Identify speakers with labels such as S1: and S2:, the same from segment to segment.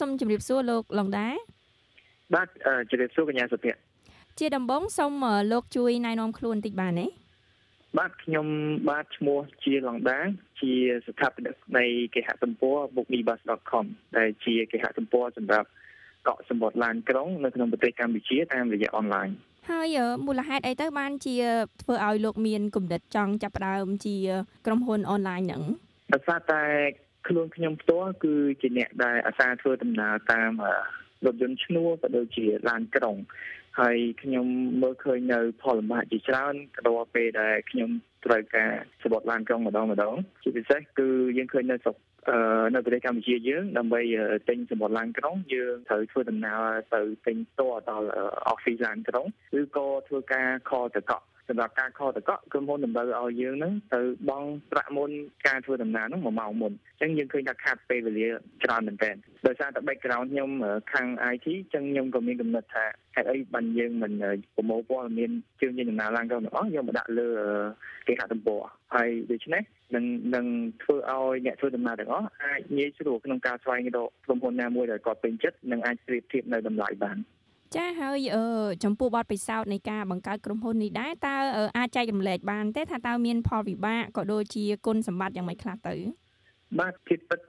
S1: សូមជម្រាបសួរលោកឡុងដា
S2: បាទជម្រាបសួរកញ្ញាសុភ័ក្រ
S1: ជាដំបងសូមលោកជួយណែនាំខ្លួនបន្តិចបានទេ
S2: បាទខ្ញុំបាទឈ្មោះជាឡុងដាជាស្ថាបនិកនៃគេហទំព័រ bookmebus.com ដែលជាគេហទំព័រសម្រាប់កក់សម្បត្តិឡានក្រុងនៅក្នុងប្រទេសកម្ពុជាតាមរយៈអនឡាញ
S1: ហើយមូលហេតុអីទៅបានជាធ្វើឲ្យលោកមានគំនិតចង់ចាប់ផ្ដើមជាក្រុមហ៊ុនអនឡាញហ្នឹង
S2: ដោយសារតែ ខ្លួនខ្ញុំផ្ទាល់គឺជាអ្នកដែលអាសាធ្វើដំណើរតាមរថយន្តឈ្នួលក៏ដូចជាឡានក្រុងហើយខ្ញុំមើលឃើញនៅផលលំបាកជាច្រើនក៏ដល់ពេលដែលខ្ញុំត្រូវការសបត់ឡានក្រុងម្ដងម្ដងជាពិសេសគឺយើងឃើញនៅស្រុកនៅប្រទេសកម្ពុជាយើងដើម្បីទិញសម្បត្តិឡានក្រុងយើងត្រូវធ្វើដំណើរទៅទិញតដល់ office ឡានក្រុងឬក៏ធ្វើការខលតកក់ សម្រាប់ការខលតកក់ក្រុមហ៊ុនតម្រូវឲ្យយើងហ្នឹងទៅបង់ប្រាក់មុនការធ្វើដំណើរហ្នឹង1ម៉ោងមុនអញ្ចឹងយើងឃើញថាខាត់ពេលវេលាច្រើនមែនទែនដោយសារតែ background ខ្ញុំខាង IT អញ្ចឹងខ្ញុំក៏មានកំណត់ថាហេតុអីបានយើងមិនប្រមូលព័ត៌មានជើងដំណើរឡើងទៅទាំងអស់យកមកដាក់លើគេហទំព័រហើយដូច្នេះនឹងនឹងធ្វើឲ្យអ្នកធ្វើដំណើរទាំងអស់អាចងាយស្រួលក្នុងការស្វែងរកក្រុមហ៊ុនណាមួយដែលគាត់ពេញចិត្តនិងអាចប្រៀបធៀបនៅតម្លៃបាន
S1: ចាហើយចំពោះបទពិសោធន៍នៃការបង្កើតក្រុមហ៊ុននេះដែរតើអាចចែករំលែកបានទេថាតើមានផលវិបាកក៏ដូចជាគុណសម្បត្តិយ៉ាងម៉េចខ្លះទៅ
S2: បាទជាពិត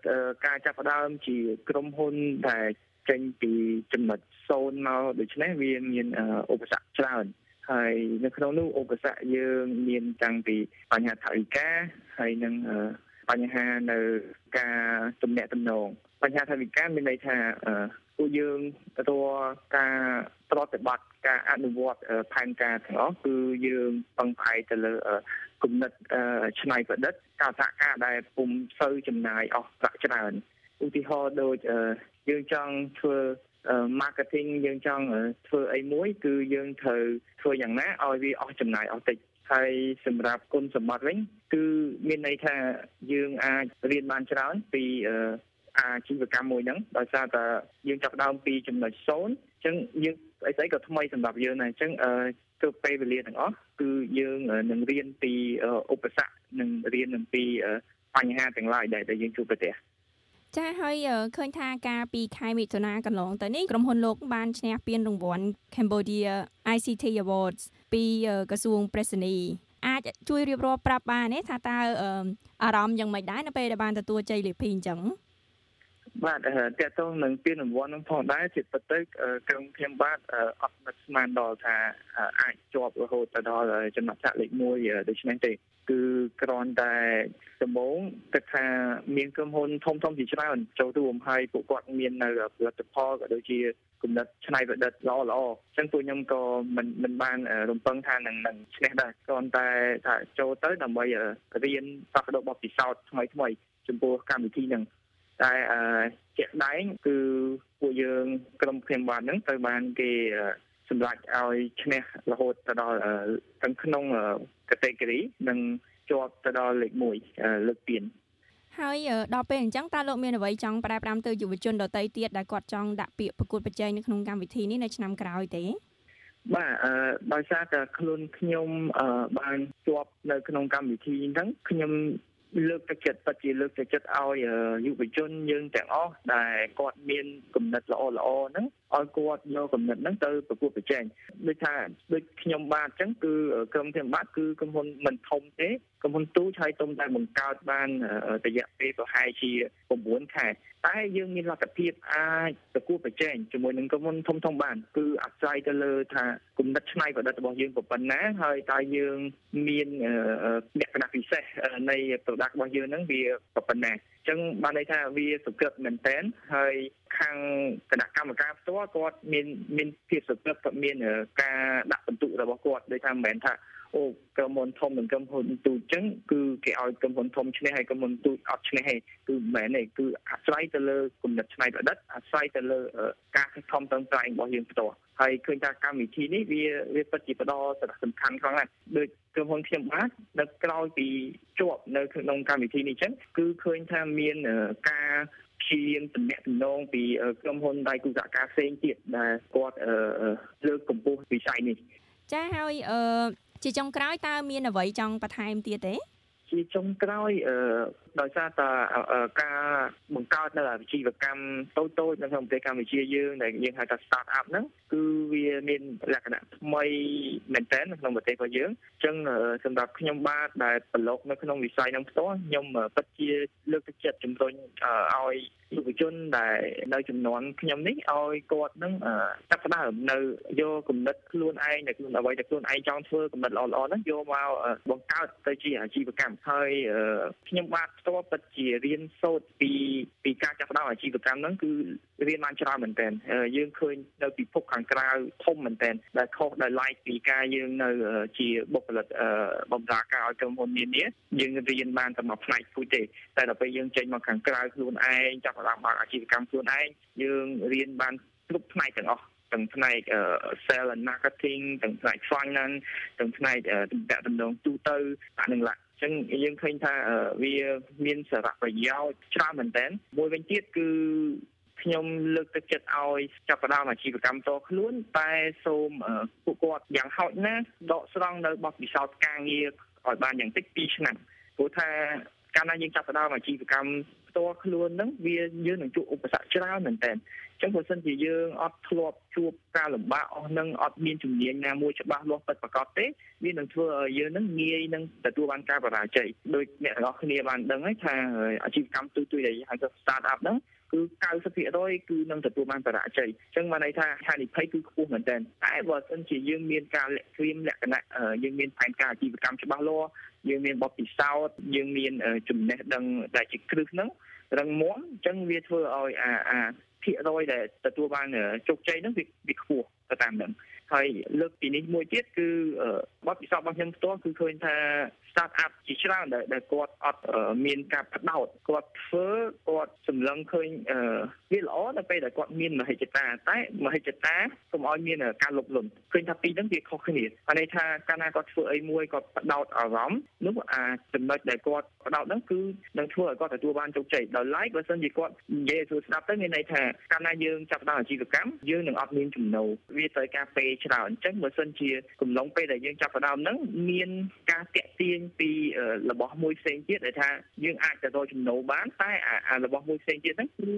S2: ការចាប់ផ្ដើមជាក្រុមហ៊ុនដែលចេញពីចំណុច0មកដូច្នេះវាមានឧបសគ្គច្រើនហើយនៅក្នុងនោះឧបសគ្គយើងមានតាំងពីបញ្ហាថវិកាហើយនឹង បញ្ហានៅការទំនាក់ទំនងបញ្ហាថវិកាមានន័យថាពួកយើងរកការប្រតិបត្តិការអនុវត្តផែនការទាំងអស់គឺយើងពឹងផ្អែកទៅលើគំនិតច្នៃប្រឌិតការសហការដែលពុំសូវចំណាយអស់ប្រាក់ច្រើនឧទាហរណ៍ដូចយើងចង់ធ្វើ marketing យើងចង់ធ្វើអីមួយ គឺយើងត្រូវធ្វើយ៉ាងណាឲ្យវាអស់ចំណាយអស់តិច ហើយសម្រាប់គុណសម្បត្តិវិញគឺមានន័យថាយើងអាចរៀនបានច្រើនពីអាជីវកម្មមួយហ្នឹងដោយសារតែយើងចាប់ដើមពីចំណុច0អញ្ចឹងយើងអីស្អីក៏ថ្មីសម្រាប់យើងដែរអញ្ចឹងទៅពេលវេលាទាំងអស់គឺយើងនឹងរៀនពីឧបសគ្គនិងរៀនអំពីបញ្ហាទាំងឡាយដែលយើងជួបប្រទះ
S1: ចាហើយឃើញថាការពីខែមិថុនាកន្លងទៅនេះក្រុមហ៊ុនលោកបានឈ្នះពានរង្វាន់ Cambodia ICT Awards ពីក្រសួងប្រេសនីអាចជួយរៀបរាប់ប្រាប់បានទេថាតើអារម្មណ៍យ៉ាងម៉េចដែរនៅពេលដែលបានទទួលជ័យលាភីអញ្ចឹង
S2: បាទតើតោះនឹងពានរង្វាន់នឹងផងដែរជាពិតទៅក្រុមខ្ញុំបាទអត់នឹកស្មានដល់ថាអាចជាប់រហូតទៅដល់ចំណាត់ថ្នាក់លេខ1ដូច្នេះទេគឺគ្រាន់តែដំបូងទឹកថាមានក្រុមហ៊ុនធំធំជាច្រើនចូលរួមហើយពួកគាត់មាននៅផលិតផលក៏ដូចជាគំនិតច្នៃប្រឌិតល្អល្អអញ្ចឹងពួកខ្ញុំក៏មិនមិនបានរំពឹងថានឹងនឹងឈ្នះដែរគ្រាន់តែថាចូលទៅដើម្បីរៀនផ្លាស់ប្ដូរបទពិសោធន៍ថ្មីថ្មីចំពោះកម្មវិធីហ្នឹង តែជាក់ដែងគឺពួកយើងក្រុមខ្ញុំបានហ្នឹងត្រូវបានគេសម្រាប់ឲ្យឈ្នះរហូតទៅដល់ទាំងក្នុង category និងជាប់ទៅដល់លេខ1លើកទៀន
S1: ហើយដល់ពេលអញ្ចឹងតើលោកមានអ្វីចង់ផ្ដែផ្ដាំទៅយុវជនដទៃទៀតដែលគាត់ចង់ដាក់ពាក្យប្រកួតប្រជែងនៅក្នុងកម្មវិធីនេះនៅឆ្នាំក្រោយទេ
S2: បាទអឺដោយសារតែខ្លួនខ្ញុំបានជាប់នៅក្នុងកម្មវិធីហ្នឹងខ្ញុំ លើកទឹកចិត្តពិតជាលើកទឹកចិត្តឲ្យយុវជនយើងទាំងអស់ដែលគាត់មានគំនិតល្អល្អហ្នឹង ឲ្យគាត់យកគំនិតហ្នឹងទៅប្រកួតប្រជែងដូចថាដូចខ្ញុំបាទអញ្ចឹងគឺក្រុមខ្ញុំបាទគឺក្រុមហ៊ុនមិនធំទេក្រុមហ៊ុនទូចហើយទុំតែបង្កើតបានរយៈពេលប្រហែលជា9ខែតែយើងមានលទ្ធភាពអាចប្រកួតប្រជែងជាមួយនឹងក្រុមហ៊ុនធំធំបាន គឺអាស្រ័យទៅលើថាគំនិតច្នៃប្រឌិតរបស់យើងប៉ុណ្ណាហើយតើយើងមានលក្ខណៈពិសេសនៃ product របស់យើងហ្នឹងវាប៉ុណ្ណាអញ្ចឹងបានន័យថាវាសុក្រិតមែនតែនហើយខាងគណៈកម្មការផ្ទាល់គាត់មានមានភាពសុក្រិតគាត់មានការដាក់បន្ទុករបស់គាត់ដូចថាមិនមែនថា អូក្រុមហ៊ុនធំនិងក្រុមហ៊ុនទូចចឹងគឺគេឲ្យក្រុមហ៊ុនធំឈ្នះហើយក្រុមហ៊ុនទូចអត់ឈ្នះទេគឺមិនមែនទេគឺអាស្រ័យទៅលើគំនិតច្នៃប្រឌិតអាស្រ័យទៅលើការខិតខំប្រឹងប្រែងរបស់យើងផ្ទាល់ហើយឃើញថាកម្មវិធីនេះវាវាពិតជាផ្ដល់សារៈសំខាន់ខ្លាំងណាស់ដូចក្រុមហ៊ុនខ្ញុំបាទនៅក្រោយពីជាប់នៅក្នុងកម្មវិធីនេះចឹងគឺឃើញថាមានការព្យាយាមតំណាក់តំណងពីក្រុមហ៊ុនដៃគូសហការផ្សេងទៀតដែលគាត់លើកកម្ពស់វិស័យនេះ
S1: ចាហើយអឺ ជាចុងក្រោយតើមានអ្វីចង់បន្ថែមទៀតទេ
S2: ជាចុងក្រោយអឺដោយសារតែការបង្កើតនៅអាជីវកម្មតូចតូចនៅក្នុងប្រទេសកម្ពុជាយើងដែលយើងហៅថា start up ហ្នឹងគឺវាមានលក្ខណៈថ្មីមែនទែននៅក្នុងប្រទេសរបស់យើងអញ្ចឹងសម្រាប់ខ្ញុំបាទដែលប្រឡូកនៅក្នុងវិស័យហ្នឹងផ្ទាល់ខ្ញុំពិតជាលើកទឹកចិត្តជំរុញឲ្យយុវជនដែលនៅចំនួនខ្ញុំនេះឲ្យគាត់នឹងចាប់ផ្ដើមនៅយកគំនិតខ្លួនឯងដែលខ្លួនអ្វីដែលខ្លួនឯងចង់ធ្វើគំនិតល្អៗហ្នឹងយកមកបង្កើតទៅជាអាជីវកម្មហើយខ្ញុំបាទផ្ទាល់ពិតជារៀនសូត្រពីពីការចាប់ផ្ដើមអាជីវកម្មហ្នឹងគឺរៀនបានច្រើនមែនតើយើងឃើញនៅពិភពខាងក្រៅធំមែនតើដែលខុសដោយឡែកពីការយើងនៅជាបុគ្គលិកបំរើការឲ្យក្រុមហ៊ុននានាយើងរៀនបានតែមួយផ្នែកគួយទេតែដល់ពេលយើងចេញមកខាងក្រៅខ្លួនឯងចាប់ផ្ដើមបើកអាជីវកម្មខ្លួនឯងយើងរៀនបានគ្រប់ផ្នែកទាំងអស់ទាំងផ្នែក sales and marketing ទាំងផ្នែក finance ទាំងផ្នែកទំនាក់ទំនងទូទៅអានឹងឡាអញ្ចឹងយើងឃើញថាវាមានសារៈប្រយោជន៍ច្រើនមែនតើមួយវិញទៀតគឺខ្ញុំលើកទឹកចិត្តឲ្យចាប់ផ្ដើមអាជីវកម្មតខ្លួនតែសូមពួកគាត់យ៉ាងហោចណាស់ដកស្រង់នៅបទពិសោធន៍ការងារឲ្យបានយ៉ាងតិច2ឆ្នាំព្រោះថា កាលណាយើងចាប់ផ្ដើមអាជីវកម្មផ្ទាល់ខ្លួនហ្នឹងវាយើងនឹងជួបឧបសគ្គច្រើនមែនតើអញ្ចឹងបើសិនជាយើងអត់ធ្លាប់ជួបការលំបាកអស់នឹងអត់មានជំនាញណាមួយច្បាស់លាស់ពិតប្រាកដទេវានឹងធ្វើឲ្យយើងនឹងងាយនឹងទទួលបានការបរាជ័យដោយអ្នកទាំងអស់គ្នាបានដឹងហើយថាអាជីវកម្មទូទៅដែលហៅថា start up ហ្នឹង គឺ90%គឺនឹងទទួលបានបរាជ័យអញ្ចឹងបានន័យថាហានិភ័យគឺខ្ពស់មែនទែនតែបើសិនជាយើងមានការលាក់គ្រាមលក្ខណៈយើងមានផែនការអាជីវកម្មច្បាស់លាស់យើងមានបទពិសោធន៍យើងមានចំណេះដឹងដែលជាគ្រឹះហ្នឹងរឹងមាំអញ្ចឹងវាធ្វើឲ្យអាអា ភាគរយដែលទទួលបានជោគជ័យហ្នឹងវាខ្ពស់ទៅតាមហ្នឹងហើយលើកពីនេះមួយទៀតគឺបទពិសោធន៍របស់ខ្ញុំផ្ទាល់គឺឃើញថា start up ជាច្រើនដែលគាត់អត់មានការបដោតគាត់ធ្វើគាត់សម្លឹងឃើញវាល្អនៅពេលដែលគាត់មានមហិច្ឆតាតែមហិច្ឆតាកុំឲ្យមានការលុបលុនឃើញថាពីរហ្នឹងវាខុសគ្នាហើយន័យថាកាលណាគាត់ធ្វើអីមួយគាត់បដោតអារម្មណ៍នោះអាចំណុចដែលគាត់បដោតហ្នឹងគឺនឹងធ្វើឲ្យគាត់ទទួលបានជោគជ័យដោយឡែកបើសិនជាគាត់និយាយឲ្យស្ដាប់ទៅមានន័យថាកាលណាយើងចាប់ផ្ដើមអាជីវកម្មយើងនឹងអត់មានចំណូលវាត្រូវការពេលច្រើនអញ្ចឹងបើសិនជាកំឡុងពេលដែលយើងចាប់ផ្ដើមហ្នឹងមានការតាក់ទាញពីរបស់មួយផ្សេងទៀតដែលថាយើងអាចទៅរកចំណូលបានតែអារបស់មួយផ្សេងទៀតហ្នឹងគឺ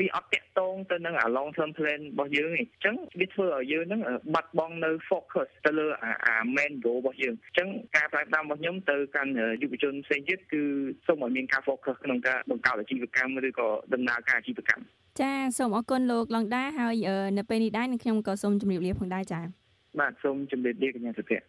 S2: វាអត់តាក់ទងទៅនឹងអា long term plan របស់យើងទេអញ្ចឹងវាធ្វើឲ្យយើងហ្នឹងបាត់បង់នៅ focus ទៅលើអា main goal របស់យើងអញ្ចឹងការផ្លាស់ប្ដូររបស់ខ្ញុំទៅកាន់យុវជនផ្សេងទៀតគឺសូមឲ្យមានការ focus ក្នុងការបង្កើតអាជីវកម្មឬក៏ដំណើរការអាជីវកម្ម
S1: ចាសូមអរគុណលោកឡងដាហើយនៅពេលនេះដែរនឹងខ្ញុំក៏សូមជម្រាបលាផងដែរចា
S2: បាទសូមជម្រាបលាកញ្ញាសុភ័ក្រ